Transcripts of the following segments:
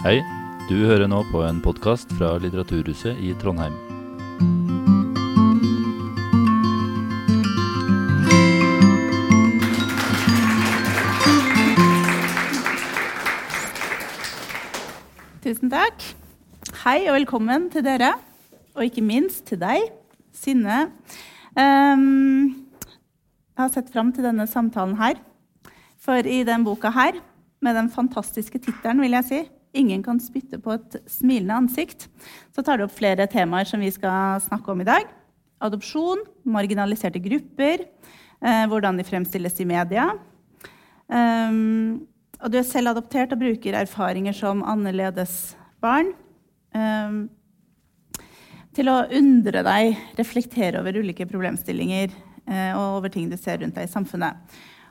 Hei, du hører nå på en podkast fra Litteraturhuset i Trondheim. Tusen takk. Hei og velkommen til dere, og ikke minst til deg, Synne. Um, jeg har sett fram til denne samtalen her. For i den boka her, med den fantastiske tittelen, vil jeg si, 'Ingen kan spytte på et smilende ansikt', så tar det opp flere temaer som vi skal snakke om i dag. Adopsjon, marginaliserte grupper, eh, hvordan de fremstilles i media. Um, og du er selv adoptert og bruker erfaringer som annerledes barn Um, til å undre deg, reflektere over ulike problemstillinger eh, og over ting du ser rundt deg i samfunnet.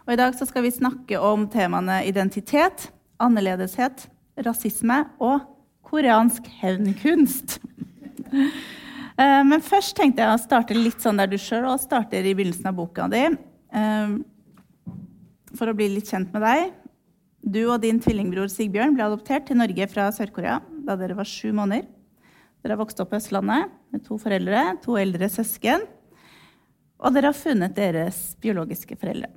Og I dag skal vi snakke om temaene identitet, annerledeshet, rasisme og koreansk hevnkunst. Eh, Men først tenkte jeg å starte litt sånn der du sjøl starter i begynnelsen av boka di. eh, For å bli litt kjent med deg. Du og din tvillingbror Sigbjørn ble adoptert til Norge fra Sør-Korea da dere var sju måneder. Dere har vokst opp på Østlandet med to foreldre, to eldre søsken. Og dere har funnet deres biologiske foreldre.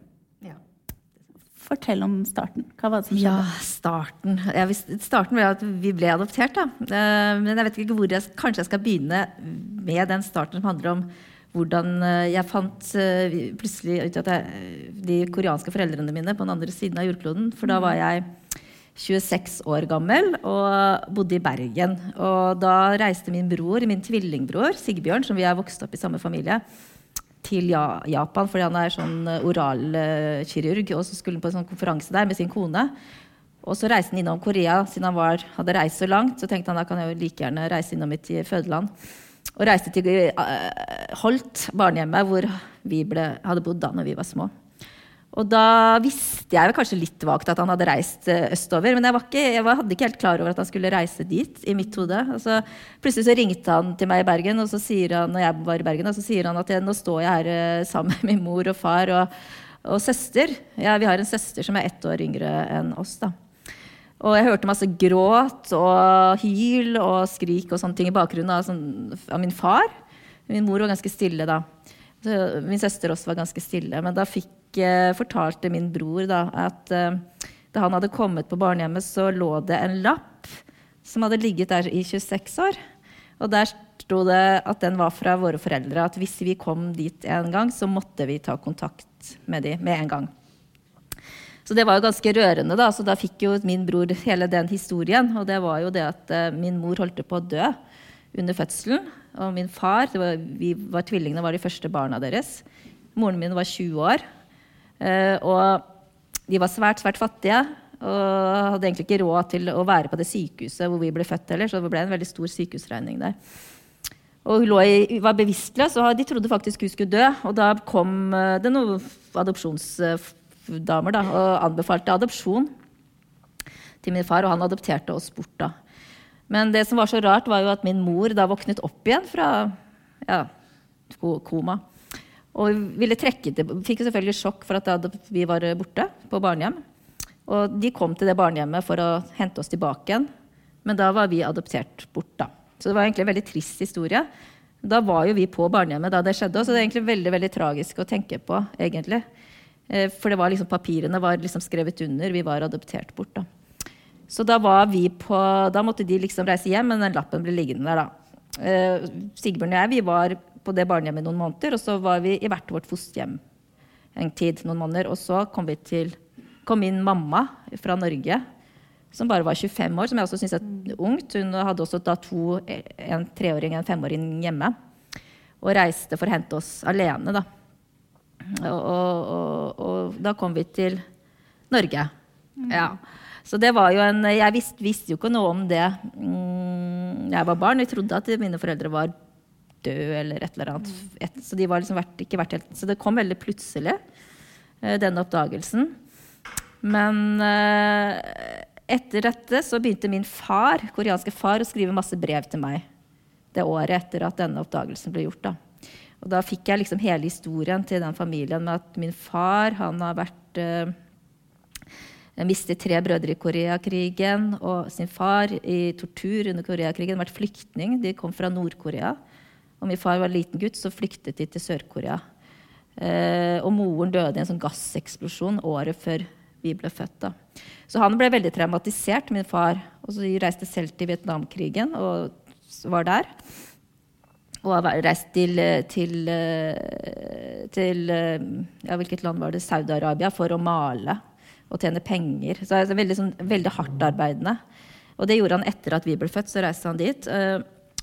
Fortell om starten. Hva var det som skjedde? Ja, starten. Ja, starten var at vi ble adoptert, da. Eh, Men jeg vet ikke hvor jeg Kanskje jeg skal begynne med den starten som handler om hvordan eh, jeg fant eh, plutselig ut at jeg, de koreanske foreldrene mine på den andre siden av jordkloden. For da var jeg 26 år gammel og bodde i Bergen. Og da reiste min bror, min tvillingbror Sigbjørn, som vi er vokst opp i samme familie, til Japan fordi han er sånn eh, oralkirurg. Og så skulle han på en sånn konferanse der med sin kone. Og så reiste han innom Korea. Siden han var, hadde reist så langt, så tenkte han da kan jeg jo like gjerne reise innom mitt fødeland. Og reiste til eh, Holt, barnehjemmet, hvor vi ble, hadde bodd da når vi var små. Og da visste jeg kanskje litt vagt at han hadde reist eh, østover. Men jeg, ikke, jeg var, hadde ikke helt klar over at han skulle reise dit. i mitt hode. Så, plutselig så ringte han til meg i Bergen, og så sier han, når jeg var i Bergen, og så sier han at jeg, nå står jeg her eh, sammen med min mor og far og, og søster. Ja, vi har en søster som er ett år yngre enn oss. da. Og jeg hørte masse gråt og hyl og skrik og sånne ting i bakgrunnen av, sånn, av min far. Min mor var ganske stille da. Min søster også var ganske stille. Men da fikk, fortalte min bror da, at eh, da han hadde kommet på barnehjemmet, så lå det en lapp som hadde ligget der i 26 år. Og der sto det at den var fra våre foreldre. At hvis vi kom dit en gang, så måtte vi ta kontakt med dem med en gang. Så det var jo ganske rørende, da. Så da fikk jo min bror hele den historien. Og det var jo det at eh, min mor holdt på å dø under fødselen. Og min far, var, vi var tvillingene, var de første barna deres. Moren min var 20 år. Eh, og de var svært, svært fattige. Og hadde egentlig ikke råd til å være på det sykehuset hvor vi ble født heller, så det ble en veldig stor sykehusregning der. Og hun i, var bevisstløs, og de trodde faktisk hun skulle dø. Og da kom eh, det noen adopsjonsdamer da, og anbefalte adopsjon til min far, og han adopterte oss bort da. Men det som var så rart, var jo at min mor da våknet opp igjen fra ja, ko- koma. Og ville trekke til, fikk selvfølgelig sjokk for at vi var borte på barnehjem. Og de kom til det barnehjemmet for å hente oss tilbake igjen. Men da var vi adoptert bort, da. Så det var egentlig en veldig trist historie. Da var jo vi på barnehjemmet da det skjedde, så det er egentlig veldig veldig tragisk å tenke på. egentlig. Eh, For var liksom, papirene var liksom skrevet under. Vi var adoptert bort. da. Så da var vi på, da måtte de liksom reise hjem, men den lappen ble liggende der. da. Eh, Sigbjørn og jeg vi var på det barnehjemmet noen måneder, og så var vi i hvert vårt fosterhjem en tid. noen måneder, Og så kom, vi til, kom min mamma fra Norge, som bare var 25 år, som jeg også syns er ungt. Hun hadde også da to, en treåring og en femåring hjemme. Og reiste for å hente oss alene, da. Og, og, og, da kom vi til Norge. Ja. Så det var jo en Jeg visste, visste jo ikke noe om det mm, jeg var barn. Jeg trodde at mine foreldre var døde eller et eller annet. Et, så de liksom vært, vært helt Så det kom veldig plutselig, eh, denne oppdagelsen. Men eh, etter dette så begynte min far, koreanske far å skrive masse brev til meg det året etter at denne oppdagelsen ble gjort. da. Og da fikk jeg liksom hele historien til den familien med at min far han har vært eh, mistet tre brødre i Koreakrigen og sin far i tortur under Koreakrigen. Vært flyktning. De kom fra Nord-Korea. Og min far var en liten gutt, så flyktet de til Sør-Korea. Eh, og moren døde i en sånn gasseksplosjon året før vi ble født. Da. Så han ble veldig traumatisert, min far. Og så reiste selv til Vietnamkrigen og var der. Og har reist til, til, til ja, hvilket land var det? Saudi-Arabia for å male og tjene penger. Så er veldig, sånn, veldig hardtarbeidende. Og det gjorde han etter at vi ble født. Så reiste han dit.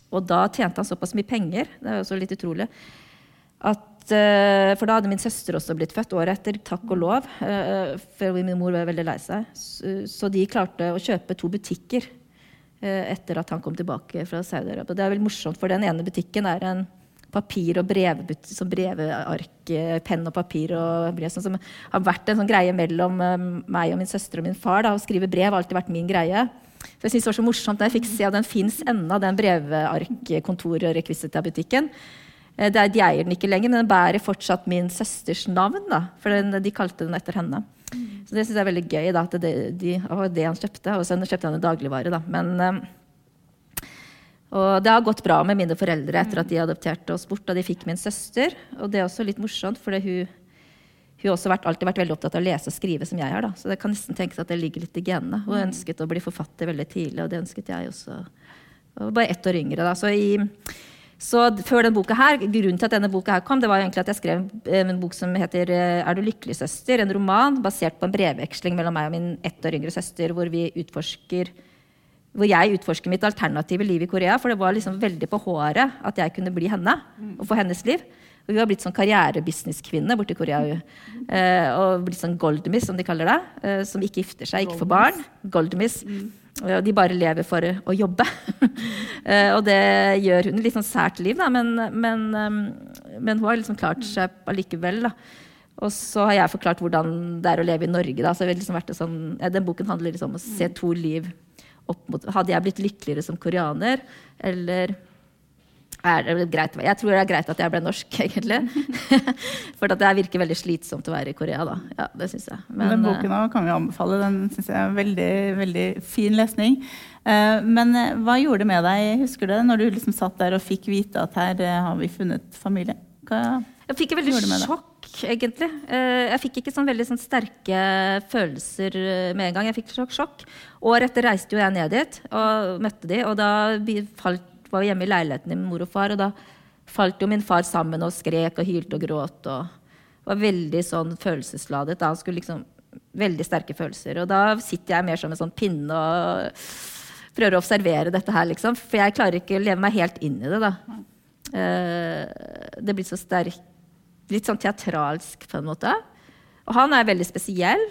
Eh, og da tjente han såpass mye penger, det er også litt utrolig, at eh, For da hadde min søster også blitt født året etter, takk og lov. Eh, for min mor var veldig lei seg. Så de klarte å kjøpe to butikker etter at han kom tilbake fra Saudi-Arabia. Det er vel morsomt, for den ene butikken er en papir- og brevark, penn og papir og brev, sånn som har vært en sånn greie mellom meg og min søster og min far. Da, å skrive brev har alltid vært min greie. Så jeg synes det var så morsomt da jeg fikk se at den fins ennå, den brevark-kontor- og rekvisita-butikken. Eh, de eier den ikke lenger, men den bærer fortsatt min søsters navn. Da, for den, de kalte den etter henne. Så det syns jeg er veldig gøy. Da, at det, de, var det han kjøpte. Og så kjøpte han en dagligvare. Da. Men, eh, og det har gått bra med mine foreldre etter at de adopterte oss bort. Da de fikk min søster. Og det er også litt morsomt, for hun hun har også vært, alltid vært veldig opptatt av å lese og skrive, som jeg har. Da. Så det kan nesten tenkes at det ligger litt i genene. Hun ønsket å bli forfatter veldig tidlig, og det ønsket jeg også. Og bare ett år yngre, da. Så, i, så før denne boka her, Grunnen til at denne boka her kom, det var egentlig at jeg skrev en bok som heter eh, 'Er du lykkelig, søster?' En roman basert på en brevveksling mellom meg og min ett år yngre søster, hvor vi utforsker hvor jeg utforsker mitt alternative liv i Korea. For det var liksom veldig på håret at jeg kunne bli henne og få hennes liv. Og hun har blitt sånn karrierebusinesskvinne borti Korea. Eh, og blitt sånn goldmiss, som de kaller det. Eh, som ikke gifter seg, ikke får barn. Goldmiss. Mm. De bare lever for å jobbe. eh, og det gjør hun. Litt sånn sært liv, da, men, men, um, men, hun har liksom klart seg allikevel. da. Og så har jeg forklart hvordan det er å leve i Norge. Da. Så liksom vært sånn, ja, den boken handler liksom om å se to liv opp mot Hadde jeg blitt lykkeligere som koreaner, eller er det greit. Jeg tror det er greit at jeg ble norsk, egentlig. For det virker veldig slitsomt å være i Korea, da. Ja, det synes jeg. Men, den boken også kan vi anbefale. Den syns jeg er veldig, veldig fin lesning. Eh, men eh, hva gjorde det med deg, husker du det, når du liksom satt der og fikk vite at her eh, har vi funnet familie? Hva jeg fikk et veldig sjokk, egentlig. Jeg fikk ikke sånn veldig sånn sterke følelser med en gang. Jeg fikk sjokk. sjokk. Året etter reiste jo jeg ned dit og møtte de, og da falt var hjemme i leiligheten med mor og far, og da falt jo min far sammen og skrek og hylte og gråt. og var veldig sånn følelsesladet. Da. Han skulle liksom Veldig sterke følelser. Og da sitter jeg mer som en sånn pinne og prøver å observere dette her, liksom. For jeg klarer ikke å leve meg helt inn i det, da. Uh, det blir så sterk Litt sånn teatralsk, på en måte. Og han er veldig spesiell.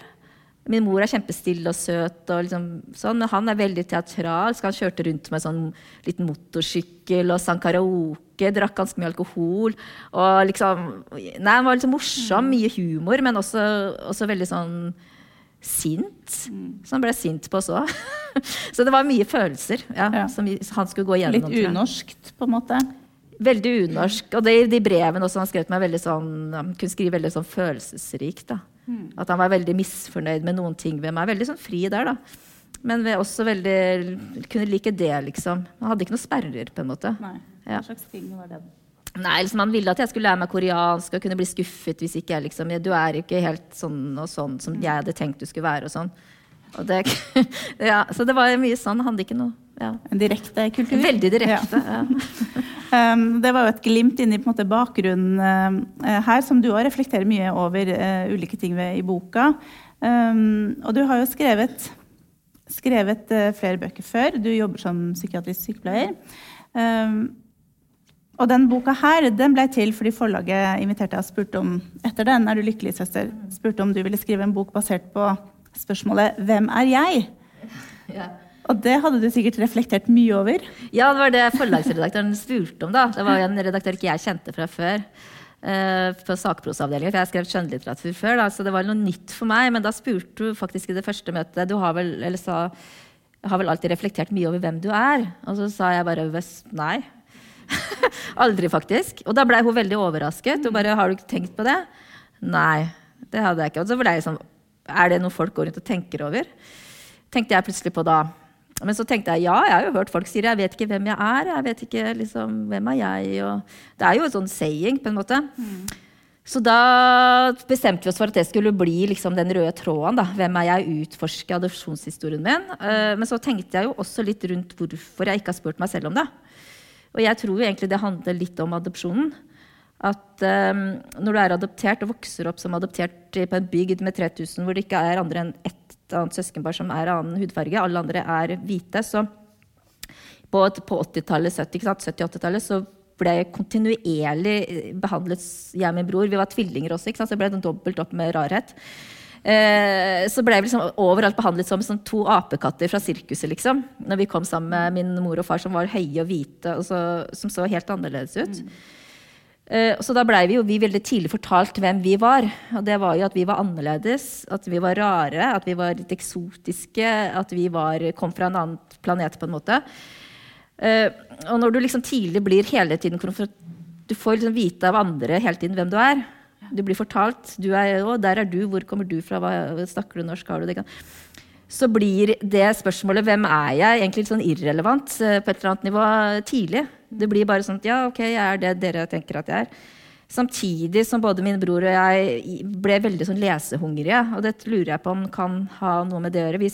Min mor er kjempestille og søt, og liksom sånn, men han er veldig teatralsk. Han kjørte rundt med sånn liten motorsykkel og sang karaoke, drakk ganske mye alkohol. Og liksom, nei, Han var liksom morsom, mye humor, men også, også veldig sånn sint. Så han ble sint på oss òg. så det var mye følelser ja, ja. som han skulle gå igjennom. Litt unorskt, på en måte? Veldig unorsk. Og de, de brevene også, han skrev til meg veldig sånn, han kunne skrive veldig sånn følelsesrikt. da. At han var veldig misfornøyd med noen ting ved meg. Veldig sånn fri der, da. Men også veldig kunne like det, liksom. Han hadde ikke noen sperrer, på en måte. Nei. Hva slags ting var det? Nei, liksom Han ville at jeg skulle lære meg koreansk og kunne bli skuffet hvis ikke jeg liksom Du er ikke helt sånn og sånn som jeg hadde tenkt du skulle være. og sånn. Og det, ja, så det var mye sånn. Han hadde ikke noe ja. En direkte kultur? Veldig direkte. ja. Um, det var jo et glimt inn i måte, bakgrunnen uh, her, som du òg reflekterer mye over uh, ulike ting ved, i boka. Um, og du har jo skrevet, skrevet uh, flere bøker før. Du jobber som psykiatrisk sykepleier. Um, og den boka her den ble til fordi forlaget inviterte deg og spurte om etter den, er du lykkelig, søster, spurte om du ville skrive en bok basert på spørsmålet 'Hvem er jeg?' Ja. Og det hadde du sikkert reflektert mye over? Ja, det var det forlagsredaktøren spurte om. da. Det var en redaktør ikke jeg kjente fra før. Uh, på sakprosavdelingen, for jeg har skrevet skjønnlitteratur før. Da, så det var noe nytt for meg. Men da spurte du faktisk i det første møtet Du har vel, eller sa, har vel alltid reflektert mye over hvem du er? Og så sa jeg bare nei. Aldri, faktisk. Og da blei hun veldig overrasket. Hun bare 'Har du ikke tenkt på det?' Nei, det hadde jeg ikke. Og så ble jeg sånn Er det noe folk går rundt og tenker over? Tenkte jeg plutselig på da. Men så tenkte jeg ja, jeg har jo hørt folk si det. Jeg vet ikke hvem jeg er. jeg vet ikke liksom, hvem er jeg, og Det er jo en sånn saying, på en måte. Mm. Så da bestemte vi oss for at det skulle bli liksom, den røde tråden. Da. Hvem er jeg? Utforske adopsjonshistorien min. Uh, men så tenkte jeg jo også litt rundt hvorfor jeg ikke har spurt meg selv om det. Og jeg tror jo egentlig det handler litt om adopsjonen. At um, når du er adoptert og vokser opp som adoptert på en bygd med 3000 hvor det ikke er andre enn ett annet søskenpar som er annen hudfarge, alle andre er hvite, så på, på 80-tallet, 70-80-tallet, så ble jeg kontinuerlig behandlet, jeg og min bror. Vi var tvillinger også, så det ble sånn dobbelt opp med rarhet. Eh, så ble vi liksom overalt behandlet som, som to apekatter fra sirkuset, liksom. Når vi kom sammen med min mor og far, som var høye og hvite, og så, som så helt annerledes ut. Mm. Eh, så da blei vi jo vi veldig tidlig fortalt hvem vi var. Og det var jo at vi var annerledes, at vi var rare, at vi var litt eksotiske, at vi var, kom fra en annen planet, på en måte. Eh, og når du liksom tidlig blir hele tiden Du får liksom vite av andre hele tiden hvem du er. Du blir fortalt. Du er, 'Å, der er du. Hvor kommer du fra? Hva, snakker du norsk? Har du det?' Så blir det spørsmålet 'Hvem er jeg?' egentlig litt sånn irrelevant eh, på et eller annet nivå tidlig. Det blir bare sånn at ja, ok, jeg er det dere tenker at jeg er. Samtidig som både min bror og jeg ble veldig sånn lesehungrige. Og det lurer jeg på om kan ha noe med det å gjøre. Vi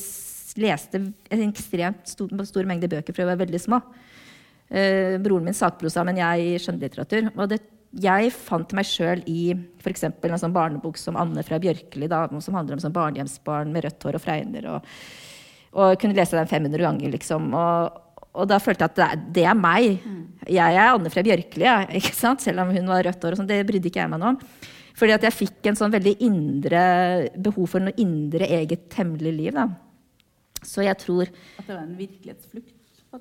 leste en ekstremt stor, stor mengde bøker fra vi var veldig små. Eh, broren min sakprosa, men jeg skjønnlitteratur. Og det, jeg fant meg sjøl i f.eks. en sånn barnebok som Anne fra Bjørkeli, som handler om sånn barnehjemsbarn med rødt hår og fregner. Og, og kunne lese den 500 ganger, liksom. Og, og da følte jeg at det er, det er meg. Mm. Jeg er Anne fra Bjørkeli, ikke sant? selv om hun var rødt hår. og sånt, Det brydde ikke jeg meg noe om. Fordi at jeg fikk en sånn veldig indre behov for noe indre eget hemmelig liv. Da. Så jeg tror At det var en virkelighetsflukt?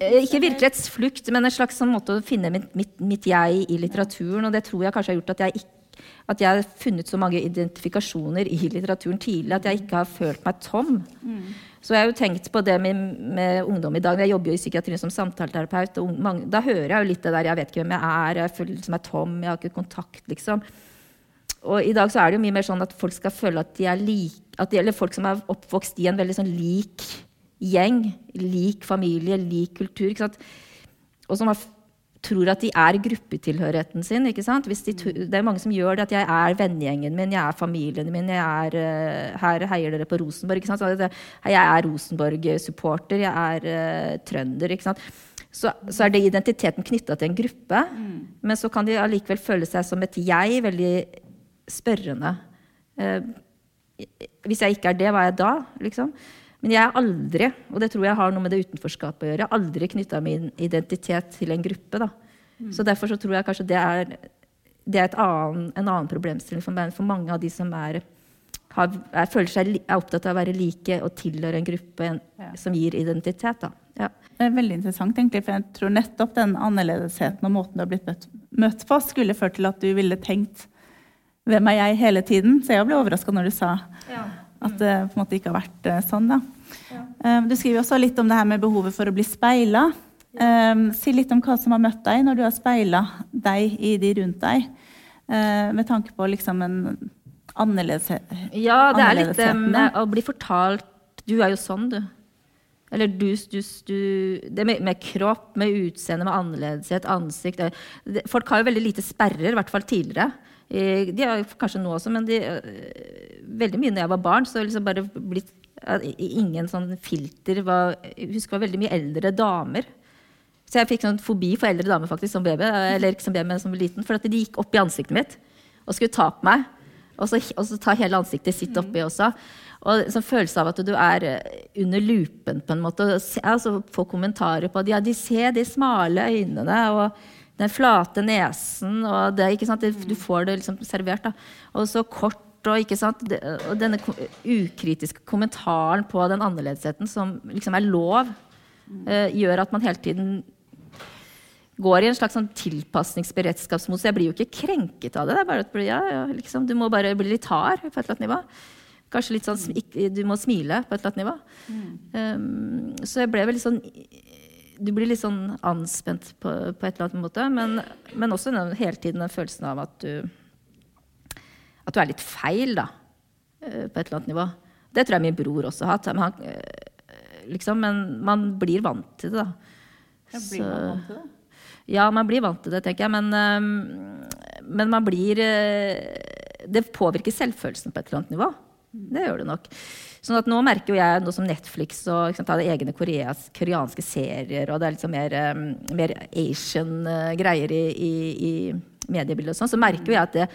Eh, ikke virkelighetsflukt, men en slags sånn måte å finne mitt, mitt, mitt, jeg i litteraturen. Og det tror jeg kanskje har gjort at jeg, ikke, at jeg har funnet så mange identifikasjoner i litteraturen tidlig at jeg ikke har følt meg tom. Mm. Så jeg har jo tenkt på det med, med ungdom i dag. Jeg jobber jo i psykiatrien som samtaleterapeut. og mange, Da hører jeg jo litt det der Jeg vet ikke hvem jeg er, jeg føler liksom jeg er tom, jeg har ikke kontakt, liksom. Og i dag så er det jo mye mer sånn at folk skal føle at de er like at det gjelder folk som er oppvokst i en veldig sånn lik gjeng, lik familie, lik kultur. ikke sant? Og som har tror at de er gruppetilhørigheten sin. ikke sant? De, det er mange som gjør det. At jeg er vennegjengen min, jeg er familien min. jeg er, uh, Her heier dere på Rosenborg. ikke sant? Så jeg er Rosenborg-supporter. Jeg er uh, trønder. ikke sant? Så, så, er det identiteten knytta til en gruppe. Mm. Men så kan de allikevel føle seg som et jeg, veldig spørrende. Uh, hvis jeg ikke er det, hva er jeg da? liksom? Men jeg har aldri, og det tror jeg har noe med det utenforskapet å gjøre, aldri knytta min identitet til en gruppe. da. Mm. Så derfor så tror jeg kanskje det er, det er annen, en annen problemstilling for, meg for, mange av de som er, har, er, føler seg er opptatt av å være like og tilhøre en gruppe en, ja. som gir identitet. da. Ja. Det er veldig interessant, egentlig, for jeg tror nettopp den annerledesheten og måten du har blitt møtt, møtt på, skulle ført til at du ville tenkt 'Hvem er jeg?' hele tiden. Så jeg ble overraska når du sa ja. At det på en måte ikke har vært eh, sånn. da. Du skriver også litt om det her med behovet for å bli speila. Um, si litt om hva som har møtt deg når du har speila deg i de rundt deg. Med tanke på liksom en annerledeshet. Ja, det er litt med å bli fortalt Du er jo sånn, du. Eller du, du, du Det med, med, kropp, med utseende, med annerledeshet, ansikt det, Folk har jo veldig lite sperrer, i hvert fall tidligere. De har kanskje nå også, men de, veldig mye når jeg var barn, så har liksom bare blitt ingen sånn filter. Var, jeg husker det var veldig mye eldre damer. Så jeg fikk sånn fobi for eldre damer faktisk, som baby, eller ikke som baby, men som liten, for at de gikk opp i ansiktet mitt og skulle ta på meg. Og så, og så ta hele ansiktet sitt oppi mm. også. Og sånn følelse av at du er under lupen på en måte. Altså, få kommentarer på at ja, de ser de smale øynene og den flate nesen. og det, ikke sant? Du får det liksom servert. da. Og så kort og, ikke sant? og denne ukritiske kommentaren på den annerledesheten som liksom er lov, uh, gjør at man hele tiden går i en slags sånn tilpasningsberedskapsmot. Så jeg blir jo ikke krenket av det. det er bare at ja, ja, liksom, Du må bare bli litt hard på et eller annet nivå. Kanskje litt sånn, Du må smile på et eller annet nivå. Mm. Um, så jeg ble vel litt sånn Du blir litt sånn anspent på, på et eller annet måte. Men, men også den, hele tiden den følelsen av at du at du er litt feil, da. Eh, på et eller annet nivå. Det tror jeg min bror også har hatt. Men, han, eh, liksom, men man blir vant til det, da. Ja, blir man vant til det? Ja, man blir vant til det, tenker jeg. Men, men man blir Det påvirker selvfølelsen på et eller annet nivå. Det gjør det nok. Sånn at nå merker jo jeg, noe som Netflix og ikke sant, hadde egne koreas, koreanske serier, og det er liksom mer, mer Asian uh, greier i, i, i mediebildet og sånn, så merker jo jeg at det,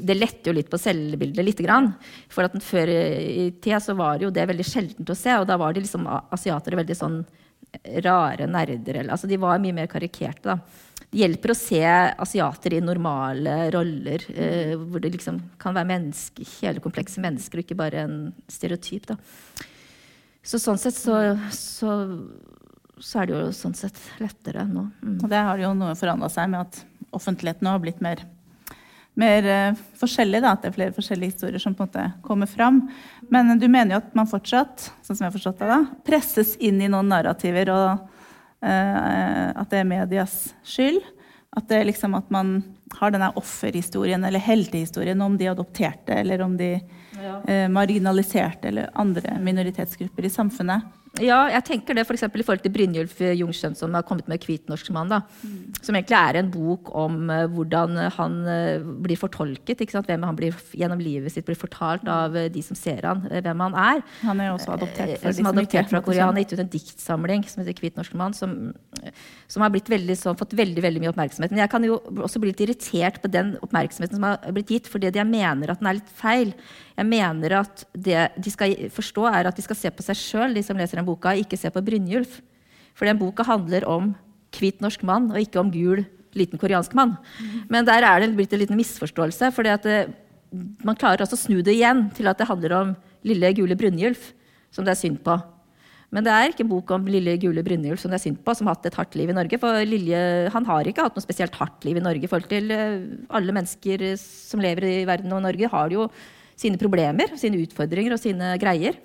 det letter jo litt på selvbildet lite grann. For at før i tida så var jo det veldig sjeldent å se, og da var de liksom asiatere veldig sånn rare nerder. Eller, altså de var mye mer karikerte. Da. Det hjelper å se asiater i normale roller, eh, hvor det liksom kan være menneske, hele komplekse mennesker, og ikke bare en stereotyp. Da. Så sånn sett så, så, så, er det jo sånn sett lettere nå. Mm. Det har jo noe forandra seg med at offentligheten har blitt mer mer uh, forskjellig, da, at det er flere forskjellige historier som på en måte kommer fram. Men du mener jo at man fortsatt sånn som jeg har forstått det da, presses inn i noen narrativer, og at det er medias skyld. At det er liksom at man har denne offerhistorien eller heltehistorien om de adopterte eller om de ja. uh, marginaliserte eller andre minoritetsgrupper i samfunnet. Ja, jeg tenker det f.eks. For i forhold til Brynjulf Jungskjønn, som har kommet med 'Hvitnorskmann'. Mm. Som egentlig er en bok om uh, hvordan han uh, blir fortolket. Hvem han blir, gjennom livet sitt blir fortalt av de som ser han, hvem han er. Han er også adoptert, for som adoptert fra Korea. Han har gitt ut en diktsamling som heter 'Hvitnorskmann', som, som har veldig, så, fått veldig, veldig mye oppmerksomhet. Men jeg kan jo også bli litt irritert på den oppmerksomheten som har blitt gitt, fordi jeg mener at den er litt feil. Jeg mener at det de skal forstå, er at de skal se på seg sjøl, de som leser den boka, ikke se på Brynjulf. For den boka handler om hvit norsk mann, og ikke om gul, liten koreansk mann. Men der er det blitt en liten misforståelse. for man klarer også å snu det igjen til at det handler om lille, gule Brynjulf, som det er synd på. Men det er ikke en bok om lille gule Brynjulf som det er synd på, som har hatt et hardt liv i Norge. For Lilje han har ikke hatt noe spesielt hardt liv i Norge. I forhold til eh, alle mennesker som lever i verden og Norge, har jo sine problemer, sine utfordringer og sine greier.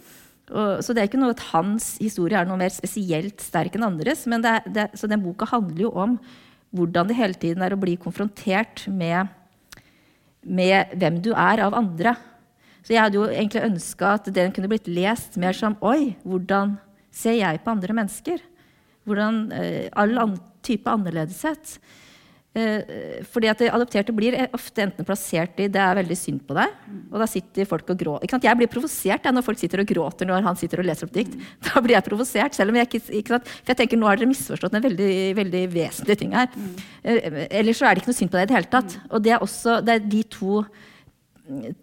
Og, så det er ikke noe at hans historie er noe mer spesielt sterk enn andres. men det, det, Så den boka handler jo om hvordan det hele tiden er å bli konfrontert med, med hvem du er av andre. Så jeg hadde jo egentlig ønska at den kunne blitt lest mer som Oi, hvordan ser jeg på andre mennesker? Hvordan eh, All type annerledeshet. Eh, fordi at Adopterte blir ofte enten plassert i 'det er veldig synd på deg', og da sitter folk og gråter. Jeg blir provosert når folk sitter og gråter når han sitter og leser opp dikt. Da blir jeg provosert, selv om jeg ikke, ikke For jeg tenker nå har dere misforstått en veldig, veldig vesentlig ting her. Mm. Ellers så er det ikke noe synd på deg i det hele tatt. Og det er også det er de to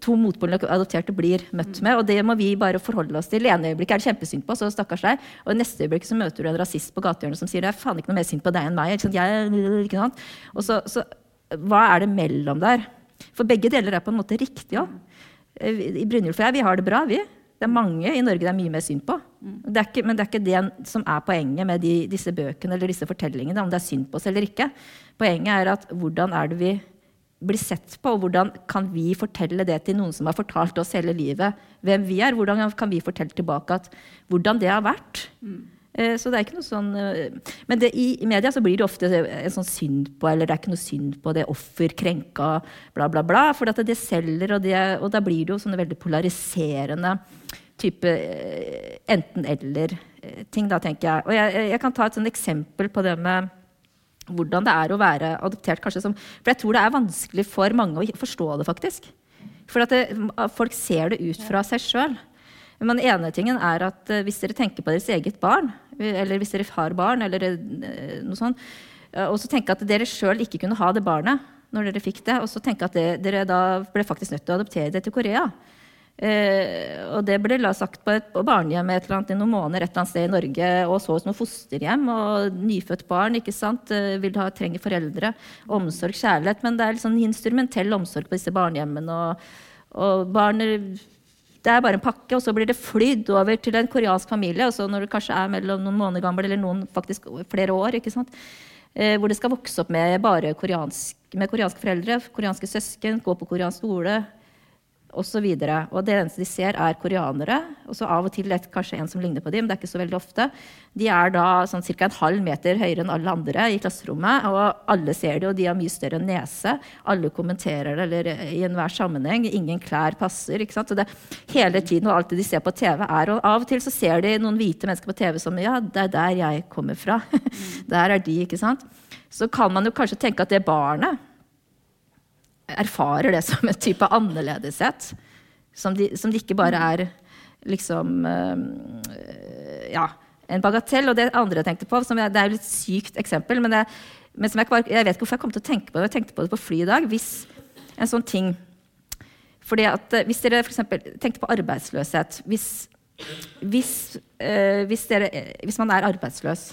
to motpolene adopterte blir møtt med. Og det må vi bare forholde oss til. I ene øyeblikket er det kjempesynd på oss stakkars deg. Og i neste øyeblikk så møter du en rasist på gatehjørnet som sier det er faen ikke noe mer synd på deg enn meg. Ikke sant? Jeg, ikke sant? Og så, så, hva er det mellom der? For begge deler er på en måte riktig òg. I Brynjulf og jeg, vi har det bra, vi. Det er mange i Norge det er mye mer synd på. Det ikke, men det er ikke det som er poenget med de, disse bøkene eller disse fortellingene, om det er synd på oss eller ikke. Poenget er at hvordan er det vi blir sett på, og hvordan kan vi fortelle det til noen som har fortalt oss hele livet hvem vi er? Hvordan kan vi fortelle tilbake at, hvordan det har vært? Mm. Så det er ikke noe sånn eh, Men det, i, media så blir det ofte en sånn synd på, eller det er ikke noe synd på det offer, krenka, bla, bla, bla. For det selger, og, det, og da blir det jo sånne veldig polariserende type eh, enten-eller-ting, da, tenker jeg. Og jeg, jeg kan ta et sånn eksempel på det med hvordan det er å være adoptert. kanskje Som, for jeg tror det er vanskelig for mange å forstå det, faktisk. For at det, folk ser det ut fra seg sjøl. Men den ene tingen er at uh, hvis dere tenker på deres eget barn, eller hvis dere har barn, eller uh, noe sånt, og så tenker at dere sjøl ikke kunne ha det barnet når dere fikk det, og så tenker at det, dere da ble faktisk nødt til å adoptere det til Korea. Eh, og det ble la sagt på et barnehjem et eller annet, i noen måneder et eller annet sted i Norge. Og så som fosterhjem. Og nyfødt barn ikke sant, eh, vil ha, trenger foreldre. Omsorg, kjærlighet. Men det er liksom instrumentell omsorg på disse barnehjemmene. Og, og barnet det er bare en pakke, og så blir det flydd over til en koreansk familie. Og så når du kanskje er mellom noen måneder gammel eller noen faktisk flere år. ikke sant? Eh, hvor det skal vokse opp med bare koreansk, med koreanske foreldre, koreanske søsken, gå på koreansk skole osv. Det eneste de ser, er koreanere. Og så av og til et, kanskje en som ligner på dem, men det er ikke så veldig ofte. De er da sånn ca. en halv meter høyere enn alle andre i klasserommet. Og alle ser det, og de har mye større nese. Alle kommenterer det eller i enhver sammenheng. Ingen klær passer. ikke sant? Så det hele tiden, og alt det de ser på TV, er Og av og til så ser de noen hvite mennesker på TV som Ja, det er der jeg kommer fra. der er de, ikke sant? Så kan man jo kanskje tenke at det barnet erfarer det som en type annerledeshet. Som de, som de ikke bare er liksom øh, Ja, en bagatell. Og det andre jeg tenkte på, jeg, det er jo et sykt eksempel, men, det, men jeg, bare, jeg, vet ikke hvorfor jeg kom til å tenke på det. Jeg tenkte på det på fly i dag. Hvis en sånn ting fordi at eh, Hvis dere for eksempel, tenkte på arbeidsløshet Hvis, hvis, øh, hvis, dere, hvis man er arbeidsløs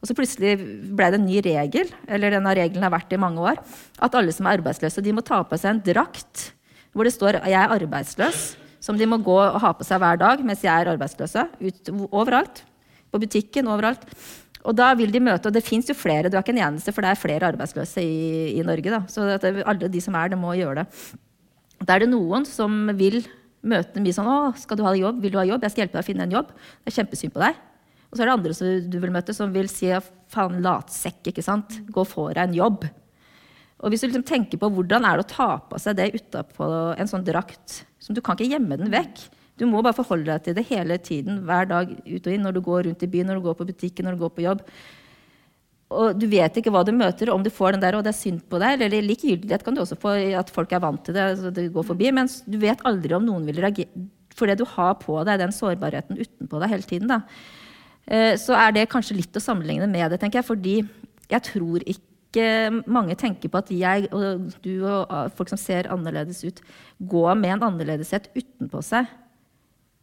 og så plutselig ble det en ny regel, eller denne regelen har vært i mange år, at alle som er arbeidsløse, de må ta på seg en drakt hvor det står 'jeg er arbeidsløs', som de må gå og ha på seg hver dag mens jeg er arbeidsløse. Ut, overalt. På butikken, overalt. Og da vil de møte, og det fins jo flere, du er ikke en eneste, for det er flere arbeidsløse i, i Norge. Da. Så det, alle de som er det, må gjøre det. Da er det noen som vil møte mye sånn 'Å, skal du ha jobb? Vil du ha jobb? Jeg skal hjelpe deg å finne en jobb.' Det er kjempesynd på deg. Og så er det andre som du vil møte, som vil si faen, latsekk, ikke sant. Gå og få deg en jobb. Og hvis du liksom tenker på hvordan er det å ta på seg det utapå en sånn drakt som Du kan ikke gjemme den vekk. Du må bare forholde deg til det hele tiden, hver dag ut og inn, når du går rundt i byen, når du går på butikken, når du går på jobb. Og du vet ikke hva du møter, om du får den der, og det er synd på deg. Eller likegyldighet kan du også få, at folk er vant til det, så det går forbi. Men du vet aldri om noen vil reagere fordi du har på deg den sårbarheten utenpå deg hele tiden. da. Eh, så er det kanskje litt å sammenligne med det, tenker jeg. Fordi jeg tror ikke mange tenker på at jeg og du og folk som ser annerledes ut, går med en annerledeshet utenpå seg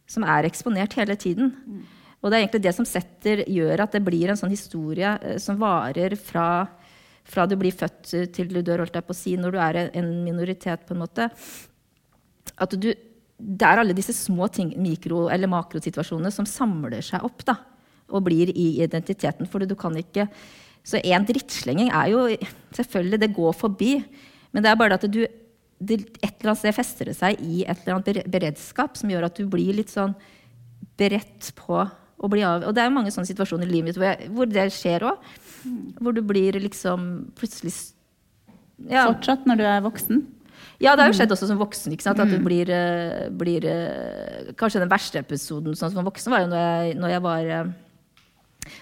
som er eksponert hele tiden. Mm. Og det er egentlig det som setter, gjør at det blir en sånn historie eh, som varer fra, fra du blir født til du dør, holdt jeg på å si, når du er en minoritet, på en måte. At du, det er alle disse små ting, mikro- eller makrosituasjonene som samler seg opp. da og blir i identiteten. For du kan ikke Så én drittslenging er jo Selvfølgelig, det går forbi. Men det er bare at du det, et eller annet sted fester det seg i et eller annet beredskap som gjør at du blir litt sånn beredt på å bli av. Og det er jo mange sånne situasjoner i livet mitt hvor, jeg, hvor det skjer òg. Hvor du blir liksom plutselig ja. Fortsatt når du er voksen? Ja, det har jo skjedd også som voksen. ikke sant? At du mm. blir, eh, blir eh, Kanskje den verste episoden sånn som voksen var jo når jeg, når jeg var eh,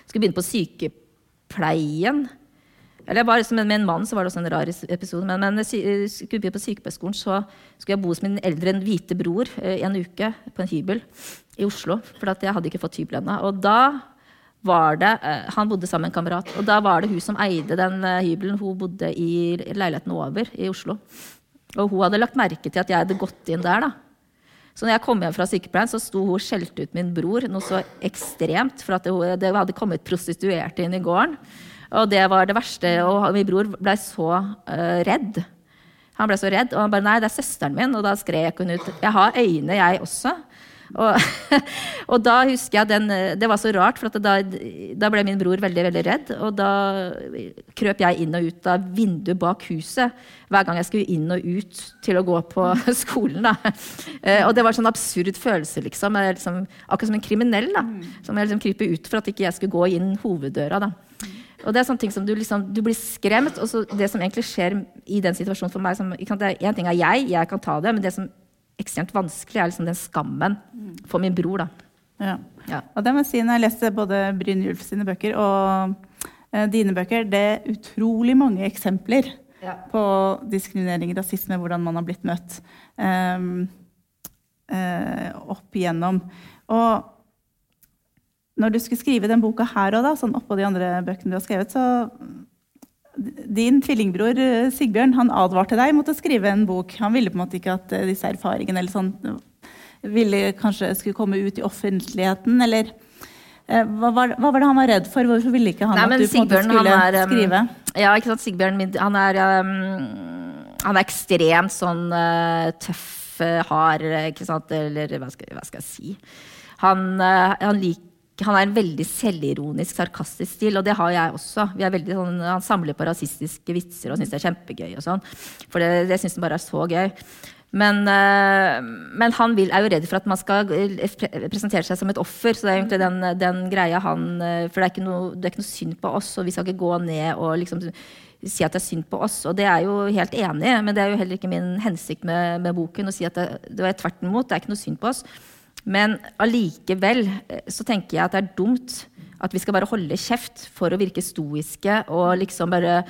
skulle begynne på sykepleien. Eller bare, med en mann så var det også en rar episode. Men, men skulle begynne på sykepleierskolen, så skulle jeg bo hos min eldre en hvite bror eh, en uke på en hybel i Oslo. For jeg hadde ikke fått hybel ennå. Og da var det eh, Han bodde sammen med en kamerat. Og da var det hun som eide den eh, hybelen. Hun bodde i leiligheten over i Oslo. Og hun hadde lagt merke til at jeg hadde gått inn der. da. Så når jeg kom hjem fra sykepleien, så sto hun og skjelte ut min bror noe så ekstremt. For at det, det hadde kommet prostituerte inn i gården. Og det var det verste. Og min bror ble så uh, redd. Han ble så redd, og han bare 'Nei, det er søsteren min.' Og da skrek hun ut 'Jeg har øyne, jeg også'. Og, og, da husker jeg den, Det var så rart, for da, da, ble min bror veldig veldig redd. Og da krøp jeg inn og ut av vinduet bak huset hver gang jeg skulle inn og ut til å gå på skolen. Da. Eh, og det var en sånn absurd følelse, liksom. liksom akkurat som en kriminell. da, Som jeg liksom kryper ut for at ikke jeg skulle gå inn hoveddøra. da. Og det er sånne ting som Du, liksom, du blir skremt. Og så det som egentlig skjer i den situasjonen for meg som, En ting er jeg, jeg kan ta det, men det som ekstremt vanskelig, er liksom den skammen for min bror. da. Ja. ja. Og det må jeg si, når jeg leste både Brynjulf sine bøker og eh, dine bøker, det er utrolig mange eksempler ja. på diskriminering, rasisme, hvordan man har blitt møtt um, uh, opp igjennom. Og når du skulle skrive den boka her òg, sånn oppå de andre bøkene du har skrevet, så din tvillingbror eh, Sigbjørn han advarte deg mot å skrive en bok. Han ville på en måte ikke at eh, disse erfaringene eller sånn, ville kanskje skulle komme ut i offentligheten, eller eh, hva var, hva var, det han var redd for? Hvorfor ville ikke han Nei, at du Sigbjørn, på en måte skulle er, skrive? Ja, ikke sant, Sigbjørn han er, han er ekstremt sånn tøff, hard, ikke sant, eller hva skal, hva skal jeg si? Han, han liker han er en veldig selvironisk, sarkastisk stil, og det har jeg også. Sånn, han samler på rasistiske vitser og syns det er kjempegøy. sånn, For det, det syns han bare er så gøy. Men, eh, men han vil, er jo redd for at man skal eh, pre- presentere seg som et offer. Så det er egentlig den, den greia han eh, For det er, ikke noe, det er ikke noe synd på oss, og vi skal ikke gå ned og liksom si at det er synd på oss. Og det er jo helt enig men det er jo heller ikke min hensikt med, med boken å si at det, det var tvert imot. Det er ikke noe synd på oss. Men allikevel eh, så tenker jeg at det er dumt at vi skal bare holde kjeft for å virke stoiske og liksom bare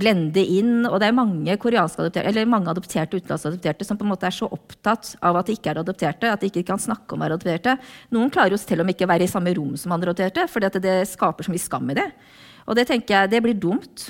blende inn. Og det er mange adopterte, eller mange adopterte utenlandsadopterte som på en måte er så opptatt av at de ikke er adopterte, at de ikke kan snakke om å være adopterte. Noen klarer jo til om ikke å være i samme rom som andre adopterte, fordi at det skaper så mye skam i det. Og det tenker jeg, det blir dumt.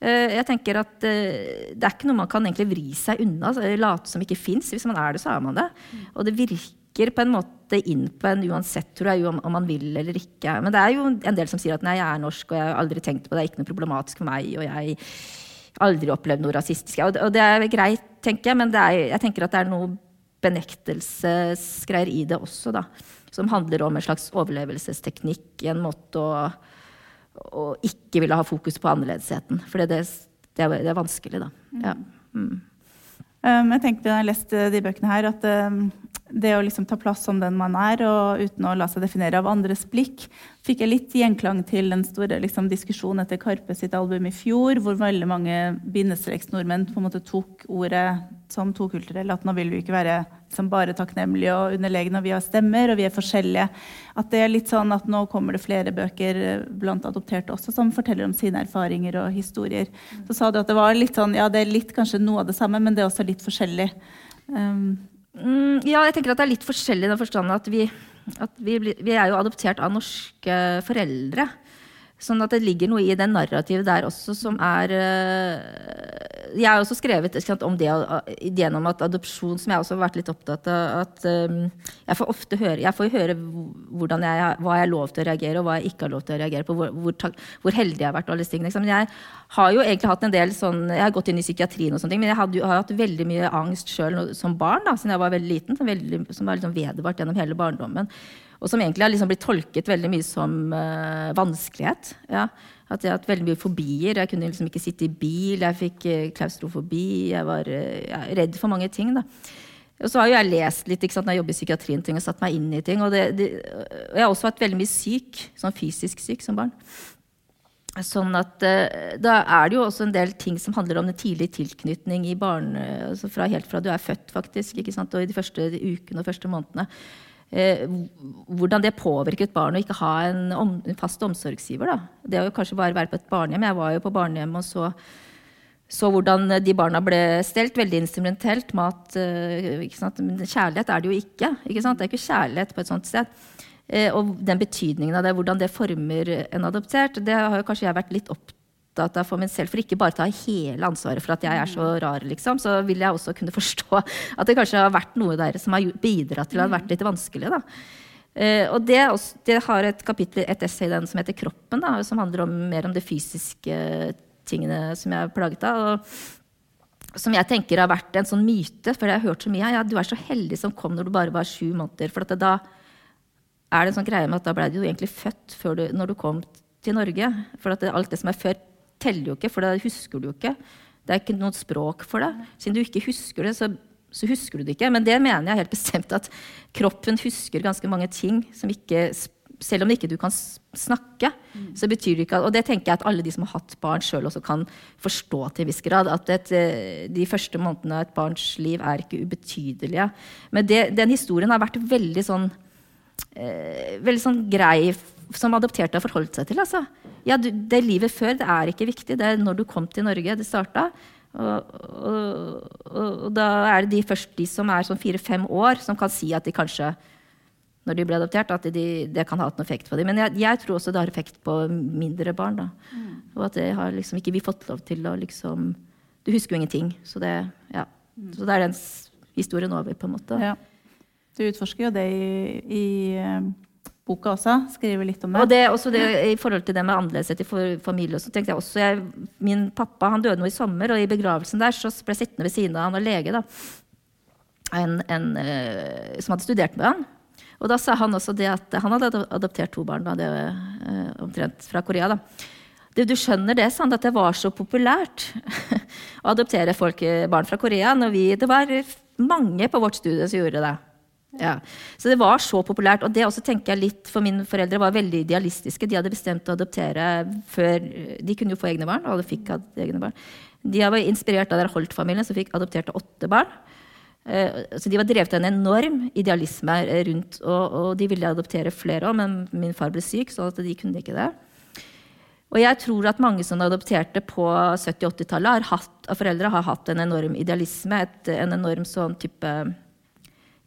Eh, Jeg tenker at eh, Det er ikke noe man kan egentlig vri seg unna. altså, Late som ikke fins. Hvis man er det, så er man det. Og det virker på en måte inn på en uansett, tror jeg, om, om man vil eller ikke. Men det er jo en del som sier at nei, jeg er norsk, og jeg har aldri tenkt på det, det er ikke noe problematisk for meg, og jeg har aldri opplevd noe rasistisk. Og det, og det er greit, tenker jeg, men det er, jeg tenker at det er noe benektelsesgreier i det også, da. Som handler om en slags overlevelsesteknikk, en måte å å ikke ville ha fokus på annerledesheten. For det, det, er, det er vanskelig, da. Ja. Mm. Um, jeg tenkte da jeg leste de bøkene her, at um, det å liksom ta plass som den man er, og uten å la seg definere av andres blikk, fikk jeg litt gjenklang til den store liksom, diskusjonen etter Karpe sitt album i fjor, hvor veldig mange bindestreksnordmenn på en måte tok ordet som tokulturelle. At nå vil vi ikke være liksom, bare takknemlige og underlegne, og vi har stemmer, og vi er forskjellige. At det er litt sånn at nå kommer det flere bøker blant adopterte også som forteller om sine erfaringer og historier. Så sa du at det var litt sånn, ja det er litt kanskje noe av det samme, men det er også litt forskjellig. Um, Mm, ja, jeg tenker at det er litt forskjellig i den forstand at vi, at vi, vi er jo adoptert av norske foreldre. Sånn at det ligger noe i det narrativet der også som er øh, Jeg har også skrevet sant, om det, gjennom at adopsjon, som jeg også har vært litt opptatt av at øhm, Jeg får ofte høre Jeg får høre jeg, hva jeg har lov til å reagere, og hva jeg ikke har lov til å reagere på. Hvor, hvor, hvor heldig jeg har vært. og alle disse tingene. Men jeg har jo egentlig hatt en del sånn Jeg har gått inn i psykiatrien, og sånne ting, men jeg hadde har hatt veldig mye angst sjøl som barn. da, siden jeg var veldig liten, Som, veldig, var liksom vedvart gjennom hele barndommen. Og som egentlig har liksom blitt tolket veldig mye som uh, vanskelighet. Ja. At jeg har hatt veldig mye fobier. Jeg kunne liksom ikke sitte i bil. Jeg fikk uh, klaustrofobi. Jeg var uh, ja, redd for mange ting. da. Og så har jo jeg lest litt sant, når jeg jobber i psykiatrien ting, og satt meg inn i ting. Og, det, det, og jeg har også vært veldig mye syk, sånn fysisk syk som barn. Sånn at Da er det jo også en del ting som handler om den tidlige tilknytning i barn, altså fra, helt fra du er født, faktisk, og i de første ukene og første månedene. Eh, hvordan det påvirker et barn å ikke ha en, fast omsorgsgiver. Da. Det å kanskje bare være på et barnehjem. Jeg var jo på barnehjem og så, så hvordan de barna ble stelt. Veldig instrumentelt. Mat eh? Men kjærlighet er det jo ikke. ikke? Det er ikke kjærlighet på et sånt sted. Eh, og den betydningen av det, hvordan det former en adoptert, det har kanskje jeg vært litt opptatt av for meg selv. For ikke bare ta hele ansvaret for at jeg er så rar, liksom, så vil jeg også kunne forstå at det kanskje har vært noe der som har bidratt til at det har vært litt vanskelig. da. Uh, og det, også, det har et kapittel, et essay i den som heter 'Kroppen', da, som handler om, mer om de fysiske tingene som jeg er plaget av. og som jeg tenker har vært en sånn myte, for jeg har hørt så mye. Ja, du er så heldig som kom når du bare var sju måneder. For at det, da er det en sånn greie med at da ble du egentlig født før du, når du kom til Norge. For at det, alt det som er før, teller jo ikke, for det husker du jo ikke. Det er ikke noe språk for det. Siden du ikke husker det, så, så husker du det ikke. Men det mener jeg helt bestemt at kroppen husker ganske mange ting som ikke selv om ikke du kan snakke, så betyr det ikke Og det tenker jeg at alle de som har hatt barn sjøl også kan forstå til en viss grad. At et, eh, de første månedene av et barns liv er ikke ubetydelige. Men det, den historien har vært veldig sånn eh, veldig sånn grei som adopterte har forholdt seg til. Altså. Ja, du, det livet før det er ikke viktig. Det er når du kom til Norge det starta. Og, og, og, da er det de først de som er sånn fire-fem år, som kan si at de kanskje når de ble adoptert, at de, det kan ha hatt noen effekt på dem. Men jeg, jeg tror også det har effekt på mindre barn. Da. Og at det har liksom ikke vi fått lov til å liksom Du husker jo ingenting. Så det, ja. så det er den historien over, på en måte. ja. Du utforsker jo det i, i eh, boka også. Skriver litt om det. Og det, også det, I forhold til det med annerledeshet i for, familie, så tenkte jeg også jeg, Min pappa han døde nå i sommer, og i begravelsen der så ble jeg sittende ved siden av han og lege. da, en, en, eh, Som hadde studert med han. Og da sa han også det at han hadde adoptert to barn, da, det, eh, omtrent fra Korea. da. Du, du skjønner det, sa han, at det var så populært. å adoptere folk, eh, barn fra Korea. Når vi, det var mange på vårt studie som gjorde det. Ja. Så det var så populært. Og det også tenker jeg litt, for mine foreldre var veldig idealistiske. De hadde bestemt å adoptere før De kunne jo få egne barn. og alle fikk egne barn. De var inspirert av Holt-familien, som fikk adopterte åtte barn. Eh, så de var drevet av en enorm idealisme rundt, og, og de ville adoptere flere òg, men min far ble syk, så de kunne ikke det. Og jeg tror at mange som adopterte på 70- og 80-tallet, av foreldre har hatt en enorm idealisme, et, en enorm sånn type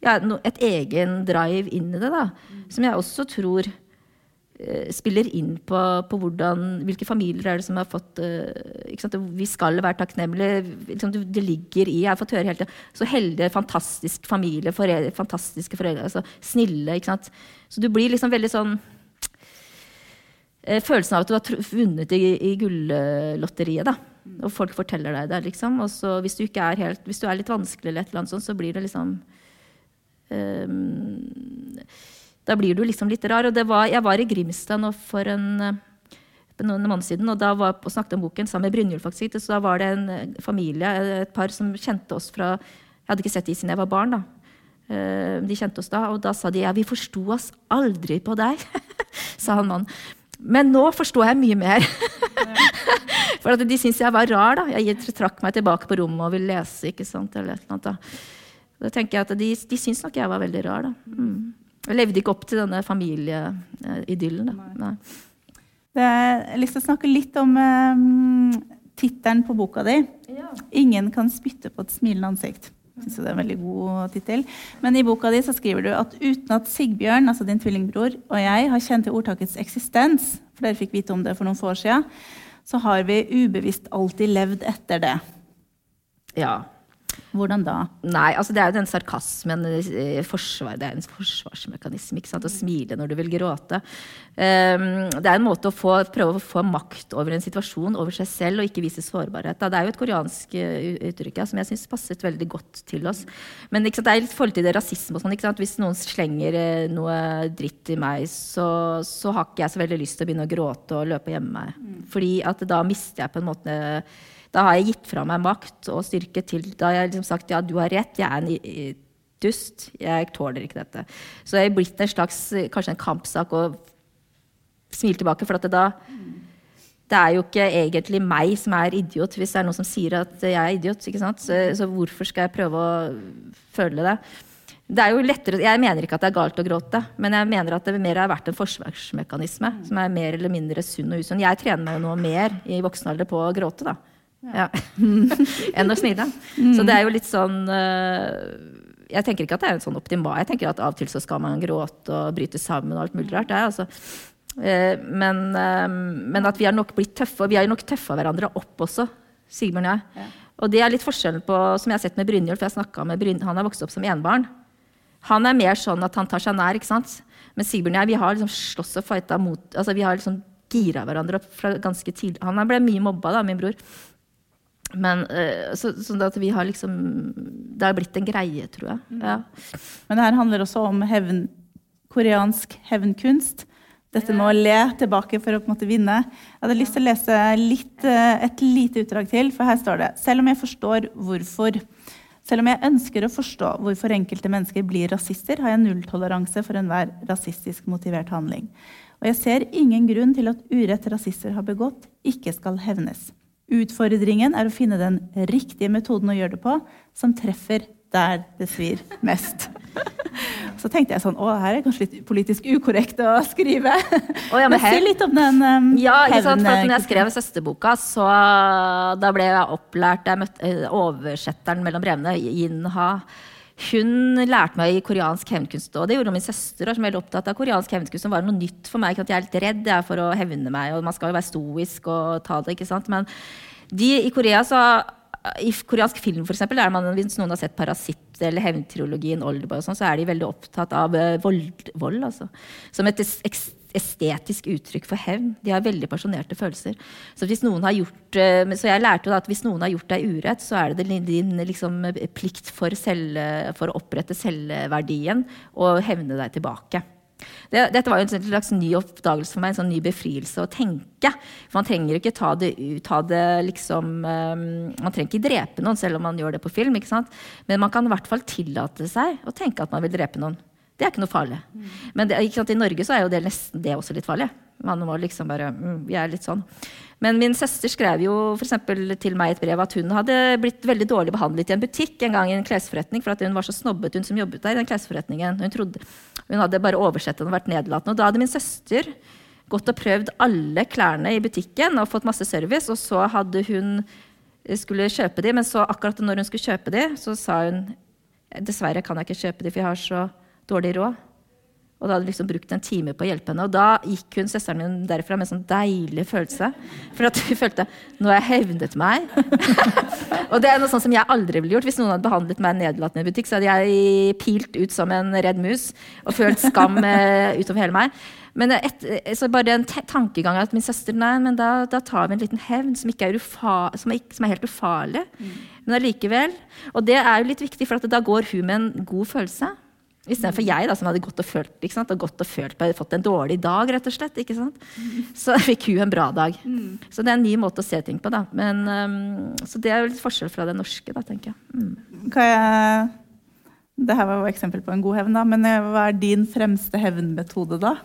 ja, Et egen drive inn i det, da. Som jeg også tror uh, spiller inn på, på, hvordan, hvilke familier er det som har fått uh, Vi skal være takknemlige. Liksom, det ligger i Jeg har fått høre hele tiden Så heldige, fantastisk familie, foreldre, fantastiske foreldre. Altså, snille. ikke sant? Så du blir liksom veldig sånn Eh, følelsen av at du har vunnet i, i gullotteriet. da. Og folk forteller deg det. liksom. Og hvis du, er helt, hvis du er litt vanskelig, eller et eller annet sånt, så blir det liksom Da blir du liksom litt rar. Og var, jeg var i Grimstad nå for en, noen måneder siden og da var, og snakket om boken sammen med Brynjulf. Så da var det en eh, familie, et par, som kjente oss fra Jeg hadde ikke sett de siden jeg var barn. da. Uh, de kjente oss da, og da sa de ja, vi forsto oss aldri på deg, sa han mannen. Men nå forstår jeg mye mer. For de syntes jeg var rar. da. Jeg trakk meg tilbake på rommet og ville lese. ikke sant, eller et eller annet da. Da tenker jeg at De, de syntes nok jeg var veldig rar. da. Mm. Jeg levde ikke opp til denne familieidyllen. da. Jeg har lyst til å snakke litt om um, tittelen på boka di. Ja. 'Ingen kan spytte på et smilende ansikt'. Synes det er en veldig god tittel. Men i boka di så skriver du at uten at Sigbjørn, altså din tvillingbror, og jeg har kjent til ordtakets eksistens, for dere fikk vite om det for noen få år siden, så har vi ubevisst alltid levd etter det. Ja. Hvordan da? Nei, altså Det er jo den sarkasmen. Eh, forsvar, det er en forsvarsmekanisme. ikke sant? Å smile når du vil gråte. Um, det er en måte å få, prøve å få makt over en situasjon, over seg selv, og ikke vise sårbarhet. Da. Det er jo et koreansk uh, uttrykk ja, som jeg syns passet veldig godt til oss. Men sant, det er litt forhold til det rasisme og sånn. Hvis noen slenger uh, noe dritt i meg, så, så, har ikke jeg så veldig lyst til å begynne å gråte og løpe og gjemme meg. Mm. Fordi at da mister jeg på en måte da har jeg gitt fra meg makt og styrke til Da har jeg liksom sagt ja, du har rett, jeg er en dust. Jeg tåler ikke dette. Så jeg er blitt en slags kanskje en kampsak å smile tilbake. For at det da det er jo ikke egentlig meg som er idiot, hvis det er noen som sier at jeg er idiot. ikke sant? Så, så hvorfor skal jeg prøve å føle det? Det er jo lettere, Jeg mener ikke at det er galt å gråte, men jeg mener at det mer har vært en forsvarsmekanisme som er mer eller mindre sunn og usunn. Jeg trener meg jo nå mer i voksen alder på å gråte. da. Ja. enn å smile. Mm. Så det er jo litt sånn uh, Jeg tenker ikke at det er en sånn optimal Jeg tenker at av og til så skal man gråte og bryte sammen og alt mulig rart. Det er altså uh, men, uh, men, at vi har nok blitt tøffe, og vi har nok tøffa hverandre opp også, Sigbjørn og jeg. Ja. Og det er litt forskjellen på, som jeg har sett med Brynjulf, for jeg med Bryn, han har vokst opp som enbarn. Han er mer sånn at han tar seg nær, ikke sant. Men Sigbjørn og jeg vi har liksom slåss og fighta mot altså Vi har liksom gira hverandre opp fra ganske tidlig. Han ble mye mobba, da, min bror. Men uh, så, så at vi har liksom Det har blitt en greie, tror jeg. Mm. Ja. Men det her handler også om hevn, koreansk hevnkunst. Dette med å le tilbake for å på en måte vinne. Jeg hadde lyst til å lese litt, eh, et lite utdrag til, for her står det Selv om jeg forstår hvorfor selv om jeg ønsker å forstå hvorfor enkelte mennesker blir rasister, har jeg nulltoleranse for enhver rasistisk motivert handling. Og jeg ser ingen grunn til at urett rasister har begått, ikke skal hevnes. Utfordringen er å finne den riktige metoden å gjøre det på, som treffer der det svir mest. Så tenkte jeg sånn Å, her er kanskje litt politisk ukorrekt å skrive. Oh, ja, men Si litt om den um, Ja, ikke sant? For når jeg skrev søsterboka, så da ble jeg opplært Jeg møtte oversetteren mellom brevene, Yin Ha. Hun lærte meg koreansk hevnkunst. Og det gjorde min søster, som veldig opptatt av koreansk hevnkunst, som var noe nytt for meg. Jeg er litt redd er for å hevne meg, og man skal jo være stoisk og ta det. ikke sant? Men de i Korea så i koreansk film for eksempel, man, Hvis noen har sett 'Parasitt' eller hevntrilogien, Oldboy, sånn, så er de veldig opptatt av uh, vold, vold altså. som et estetisk uttrykk for hevn. De har veldig pasjonerte følelser. Så, gjort, uh, så jeg lærte at hvis noen har gjort deg urett, så er det din liksom, plikt for, selv, for, å opprette selvverdien og hevne deg tilbake. det, dette var jo en slags ny oppdagelse for meg, en sånn ny befrielse å tenke. For man trenger ikke ta det ut, ta det liksom um, Man trenger ikke drepe noen selv om man gjør det på film. Men man kan i hvert fall tillate seg å tenke at man vil drepe noen. Det er ikke noe farlig. Men det, i Norge så er jo det nesten det også litt farlig. Man må liksom bare mm, Vi er litt sånn. Men min søster skrev jo for til meg et brev at hun hadde blitt veldig dårlig behandlet i en butikk en gang i en klesforretning, for at hun var så snobbet, hun som jobbet der i den klesforretningen. Hun, trodde, hun hadde bare oversett den og vært nedlatende. Og da hadde min søster gått og prøvd alle klærne i butikken og fått masse service, og så hadde hun skulle kjøpe de, men så akkurat når hun skulle kjøpe de, så sa hun dessverre kan jeg ikke kjøpe de, for jeg har så dårlig råd. Og da hadde liksom brukt en time på å hjelpe henne. Og da gikk hun søsteren min derfra med en sånn deilig følelse. For at hun følte nå har jeg hevnet meg. og det er noe sånt som jeg aldri ville gjort. Hvis noen hadde behandlet meg nedlatende i butikk, så hadde jeg pilt ut som en redd mus og følt skam eh, utover hele meg. Men et, så bare en tankegang at min søster Nei, men da, da tar vi en liten hevn som, er, ufa, som, er, som er, helt ufarlig. Mm. Men allikevel. Og det er jo litt viktig, for da går hun med en god følelse. Istedenfor jeg, da, som hadde gått og følt, ikke sant? og gått og følt på, fått en dårlig dag, rett og slett. ikke sant? Så fikk hun en bra dag. Mm. Så det er en ny måte å se ting på. da. Men, um, så det er jo litt forskjell fra det norske, da, tenker jeg. Mm. jeg det her var jo eksempel på en god hevn, da, men hva er din fremste hevnmetode da?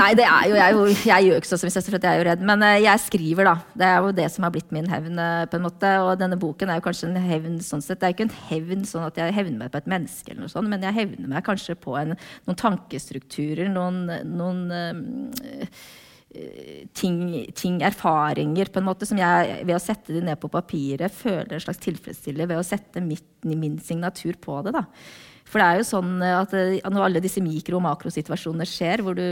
Nei, det er jo, jeg, jeg gjør ikke sånn som min søster, for jeg er jo redd. Men uh, jeg skriver, da. Det er jo det som har blitt min hevn. Uh, på en måte, Og denne boken er jo kanskje en hevn sånn sett. Det er ikke en hevn sånn at jeg hevner meg på et menneske, eller noe sånt, men jeg hevner meg kanskje på en, noen tankestrukturer, noen, noen øh, ting, ting, erfaringer, på en måte, som jeg ved å sette det ned på papiret føler en slags tilfredsstiller ved å sette mitt, min signatur på det. da. For det er jo sånn at eh, når alle disse mikro- og makrosituasjoner skjer, du,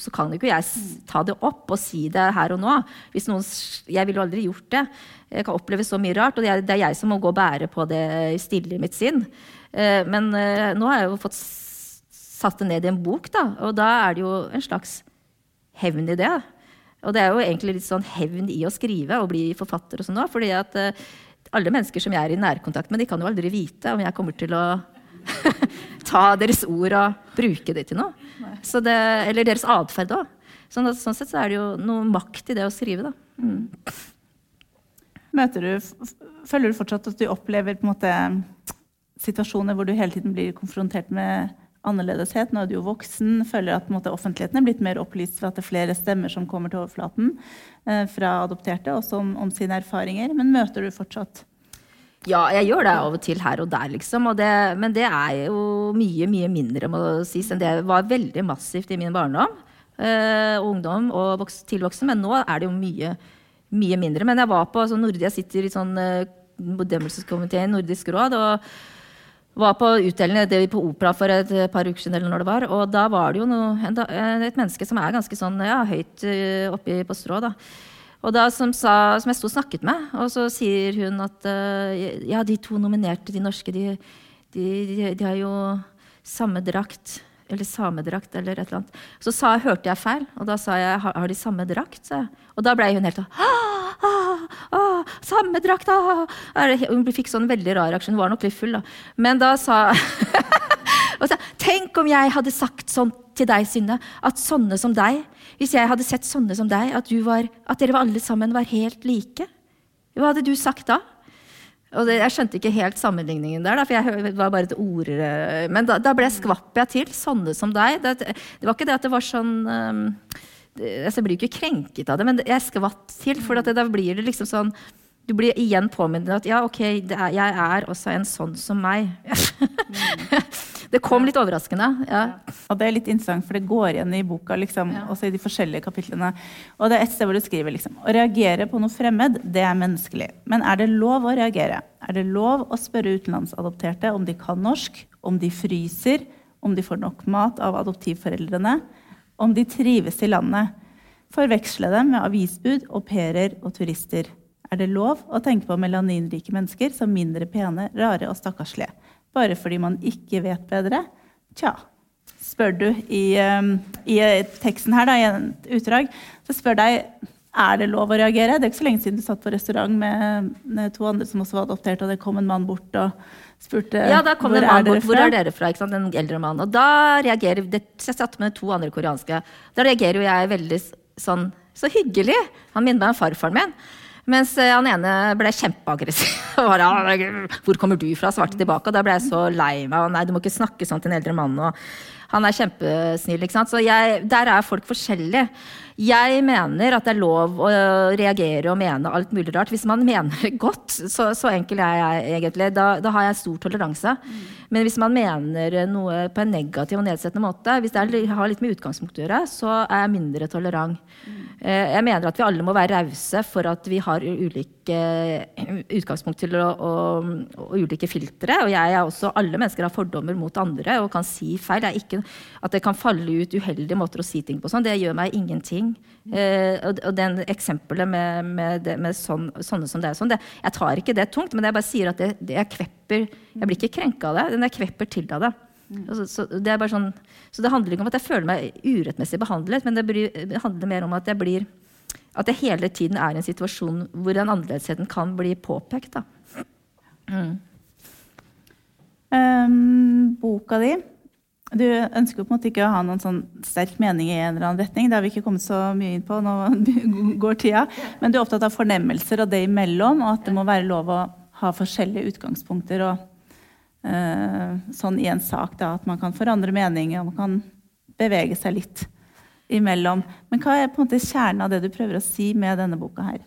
så kan jo ikke jeg ta det opp og si det her og nå. Hvis noen, jeg ville aldri gjort det. Jeg kan oppleve så mye rart, og det er jeg som må gå og bære på det stille i mitt sinn. Eh, men eh, nå har jeg jo fått satt det ned i en bok, da, og da er det jo en slags hevn i det. Og det er jo egentlig litt sånn hevn i å skrive og bli forfatter og sånn òg. fordi at alle mennesker som jeg er i nærkontakt med, de kan jo aldri vite om jeg kommer til å ta deres ord og bruke det til noe. Det, eller deres atferd òg. Sånn, sånn, sett så er det jo noe makt i det å skrive, da. Mm. Møter du, Føler du fortsatt at du opplever på en måte situasjoner hvor du hele tiden blir konfrontert med annerledeshet? Nå er du jo voksen, føler at måte, offentligheten er blitt mer opplyst ved at det er flere stemmer som kommer til overflaten eh, fra adopterte, også om, om sine erfaringer. Men møter du fortsatt ja, jeg gjør det av og til her og der, liksom. Og det, men det er jo mye, mye mindre må sies, enn det var veldig massivt i min barndom. Uh, ungdom og voks, tilvoksen. Men nå er det jo mye, mye mindre. Men jeg var på altså, Nord jeg sitter i sånn uh, bedømmelseskomité i Nordisk råd. og var på utdeling på Opera for et par uker siden, eller når det var, og da var det jo noe, et menneske som er ganske sånn ja, høyt uh, oppe på strå. da, og da som, sa, som jeg sto og snakket med, og så sier hun at uh, ja, de to nominerte, de norske, de, de, de, de har jo samme drakt. Eller samedrakt, eller et eller annet. Så sa, hørte jeg feil, og da sa jeg har, har de samme drakt? Så. Og da ble hun helt sånn ah, ah, ah, Samme drakt! Ah. Hun fikk sånn veldig rar reaksjon. Hun var nok litt full, da. Men da sa Og så, Tenk om jeg hadde sagt sånn til deg, Synne, at sånne som deg Hvis jeg hadde sett sånne som deg, at, var, at dere alle sammen var helt like. Hva hadde du sagt da? Og det, Jeg skjønte ikke helt sammenligningen der, da, for jeg var bare et ord Men da, da ble skvapp jeg til. Sånne som deg. Det, det, var ikke det at det var sånn um, Jeg blir ikke krenket av det, men jeg skvatt til. For da blir det liksom sånn du blir igjen påminnet at ja, ok, er, jeg er også en sånn som meg. det kom litt overraskende. Ja. Og det er litt interessant, for det går igjen i boka, liksom, også i de forskjellige kapitlene. Og det er et sted hvor du skriver liksom, å reagere på noe fremmed, det er menneskelig. Men er det lov å reagere? Er det lov å spørre utenlandsadopterte om de kan norsk, om de fryser, om de får nok mat av adoptivforeldrene, om de trives i landet? Forveksle dem med avisbud, au pairer og turister. Er det lov å tenke på melaninrike mennesker som mindre pene, rare og stakkarslige? Bare fordi man ikke vet bedre? Tja. Spør du i, um, i teksten her, da, i et utdrag, så spør deg er det lov å reagere. Det er ikke så lenge siden du satt på restaurant med, to andre som også var adoptert, og det kom en mann bort og spurte Ja, da kom hvor en mann bort. Hvor er dere fra? En eldre mann. Og da reagerer det, Jeg satt med to andre koreanske. Da reagerer jo jeg veldig sånn Så hyggelig! Han minner meg om farfaren min. Mens eh, han ene ble kjempeaggressiv. «Ah, 'Hvor kommer du fra?' svarte tilbake. Og da ble jeg så lei meg. Nei, du må ikke snakke sånn til en eldre mann. Og han er kjempesnill. ikke sant? Så jeg, der er folk forskjellige. Jeg mener at det er lov å reagere og mene alt mulig rart. Hvis man mener godt, så, så enkel er jeg egentlig. Da, da har jeg stor toleranse. Men hvis man mener noe på en negativ og nedsettende måte, hvis det har litt med utgangspunkt å gjøre, så er jeg mindre tolerant. Mm. Jeg mener at vi alle må være rause for at vi har ulike utgangspunkt til å, og, og ulike filtre. Og jeg er også, alle mennesker har fordommer mot andre og kan si feil. Det ikke, at det kan falle ut uheldige måter å si ting på sånn, det gjør meg ingenting. Eh, og, og den eksempelet med, med, det, med sånn, sånne som det er sånn, det, jeg tar ikke det tungt, men jeg bare sier at det, det jeg kvepper Jeg blir ikke krenka av det, men jeg kvepper til av det. Altså, så, det er bare sånn, så det handler ikke om at jeg føler meg urettmessig behandlet, men det, blir, det handler mer om at jeg blir at jeg hele tiden er i en situasjon hvor den annerledesheten kan bli påpekt. Da. Um, boka di Du ønsker jo på en måte ikke å ha noen sånn sterk mening i en eller annen retning. Det har vi ikke kommet så mye inn på, nå går tida. Men du er opptatt av fornemmelser og det imellom, og at det må være lov å ha forskjellige utgangspunkter og uh, sånn i en sak. Da, at man kan forandre mening, og man kan bevege seg litt imellom. Men hva er på en måte kjernen av det du prøver å si med denne boka her?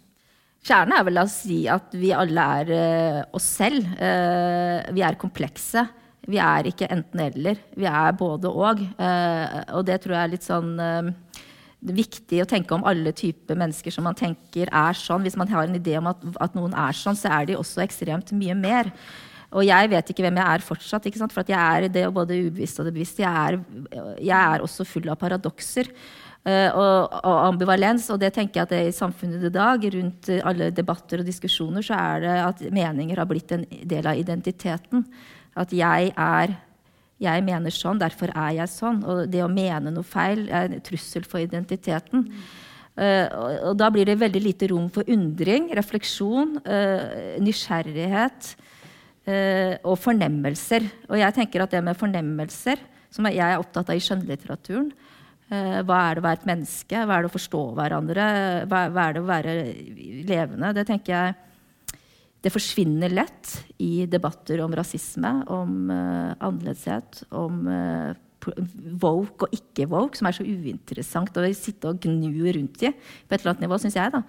Kjernen er vel å si at vi alle er uh, oss selv. Uh, vi er komplekse. Vi er ikke enten-eller. Vi er både og. Eh, og det tror jeg er litt sånn eh, viktig å tenke om alle typer mennesker som man tenker er sånn. Hvis man har en idé om at, at noen er sånn, så er de også ekstremt mye mer. Og jeg vet ikke hvem jeg er fortsatt. For jeg er det både ubevisst og det bevisste. Jeg jeg er også full av paradokser. eh, og, og ambivalens. Og det tenker jeg at det i samfunnet i dag, rundt alle debatter og diskusjoner, så er det at meninger har blitt en del av identiteten. At jeg er jeg mener sånn, derfor er jeg sånn. Og det å mene noe feil er en trussel for identiteten. Uh, og, og da blir det veldig lite rom for undring, refleksjon, uh, nysgjerrighet uh, og fornemmelser. Og jeg tenker at det med fornemmelser, som jeg er opptatt av i skjønnlitteraturen Hva er det å være et menneske? Hva er det å forstå hverandre? Hva, hva er det å være levende? Det tenker jeg det forsvinner lett i debatter om rasisme, om uh, annerledeshet, om uh, woke og ikke-woke, som er så uinteressant å sitte og gnu rundt i på et eller annet nivå, syns jeg. da.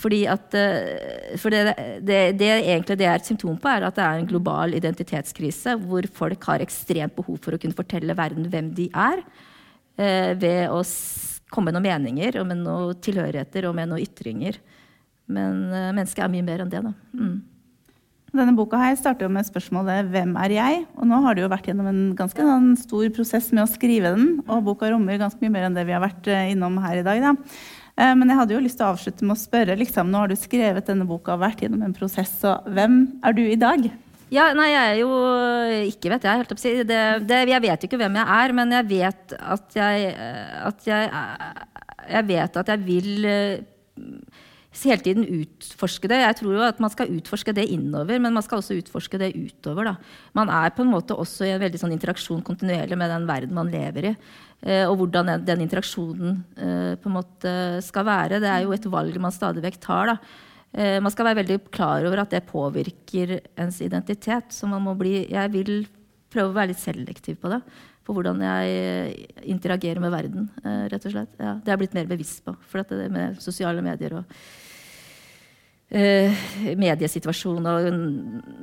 Fordi at, uh, for det, det, det, egentlig det er et symptom på, er at det er en global identitetskrise hvor folk har ekstremt behov for å kunne fortelle verden hvem de er, ved å komme med noen meninger og med noen tilhørigheter og med noen ytringer. Men mennesket er mye mer enn det. da. Mm. Denne boka her starter jo med spørsmålet 'Hvem er jeg?' Og nå har du jo vært gjennom en ganske en stor prosess med å skrive den, og boka rommer ganske mye mer enn det vi har vært eh, innom her i dag. Da. Eh, Men jeg hadde jo lyst til å avslutte med å spørre, liksom, nå har du skrevet denne boka og vært gjennom en prosess, så hvem er du i dag? Ja, nei, jeg er jo ikke vet jeg, helt opp, det, det, Jeg vet jo ikke hvem jeg er, men jeg vet at jeg, at jeg, jeg vet at jeg vil hele tiden utforske det. Jeg tror jo at man skal utforske det innover, men man skal også utforske det utover. Da. Man er på en måte også i en veldig sånn interaksjon kontinuerlig med den verden man lever i. Eh, og hvordan den, interaksjonen eh, på en måte skal være. Det er jo et valg man stadig vekk tar. da. Eh, man skal være veldig klar over at det påvirker ens identitet. Så man må bli Jeg vil prøve å være litt selektiv på det. På hvordan jeg interagerer med verden, rett og slett. Ja, det er jeg blitt mer bevisst på. For det med sosiale medier og uh, mediesituasjonen og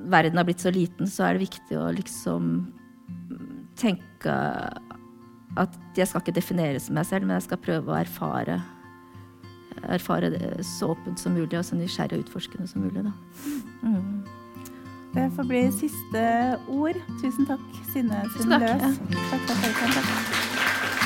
verden har blitt så liten, så er det viktig å liksom tenke at jeg skal ikke defineres meg selv, men jeg skal prøve å erfare erfare det så åpent som mulig og så nysgjerrig og utforskende som mulig. Da. Mm. Det får bli siste ord. Tusen takk, Synne Sundløs. Takk. Takk, takk, takk, takk.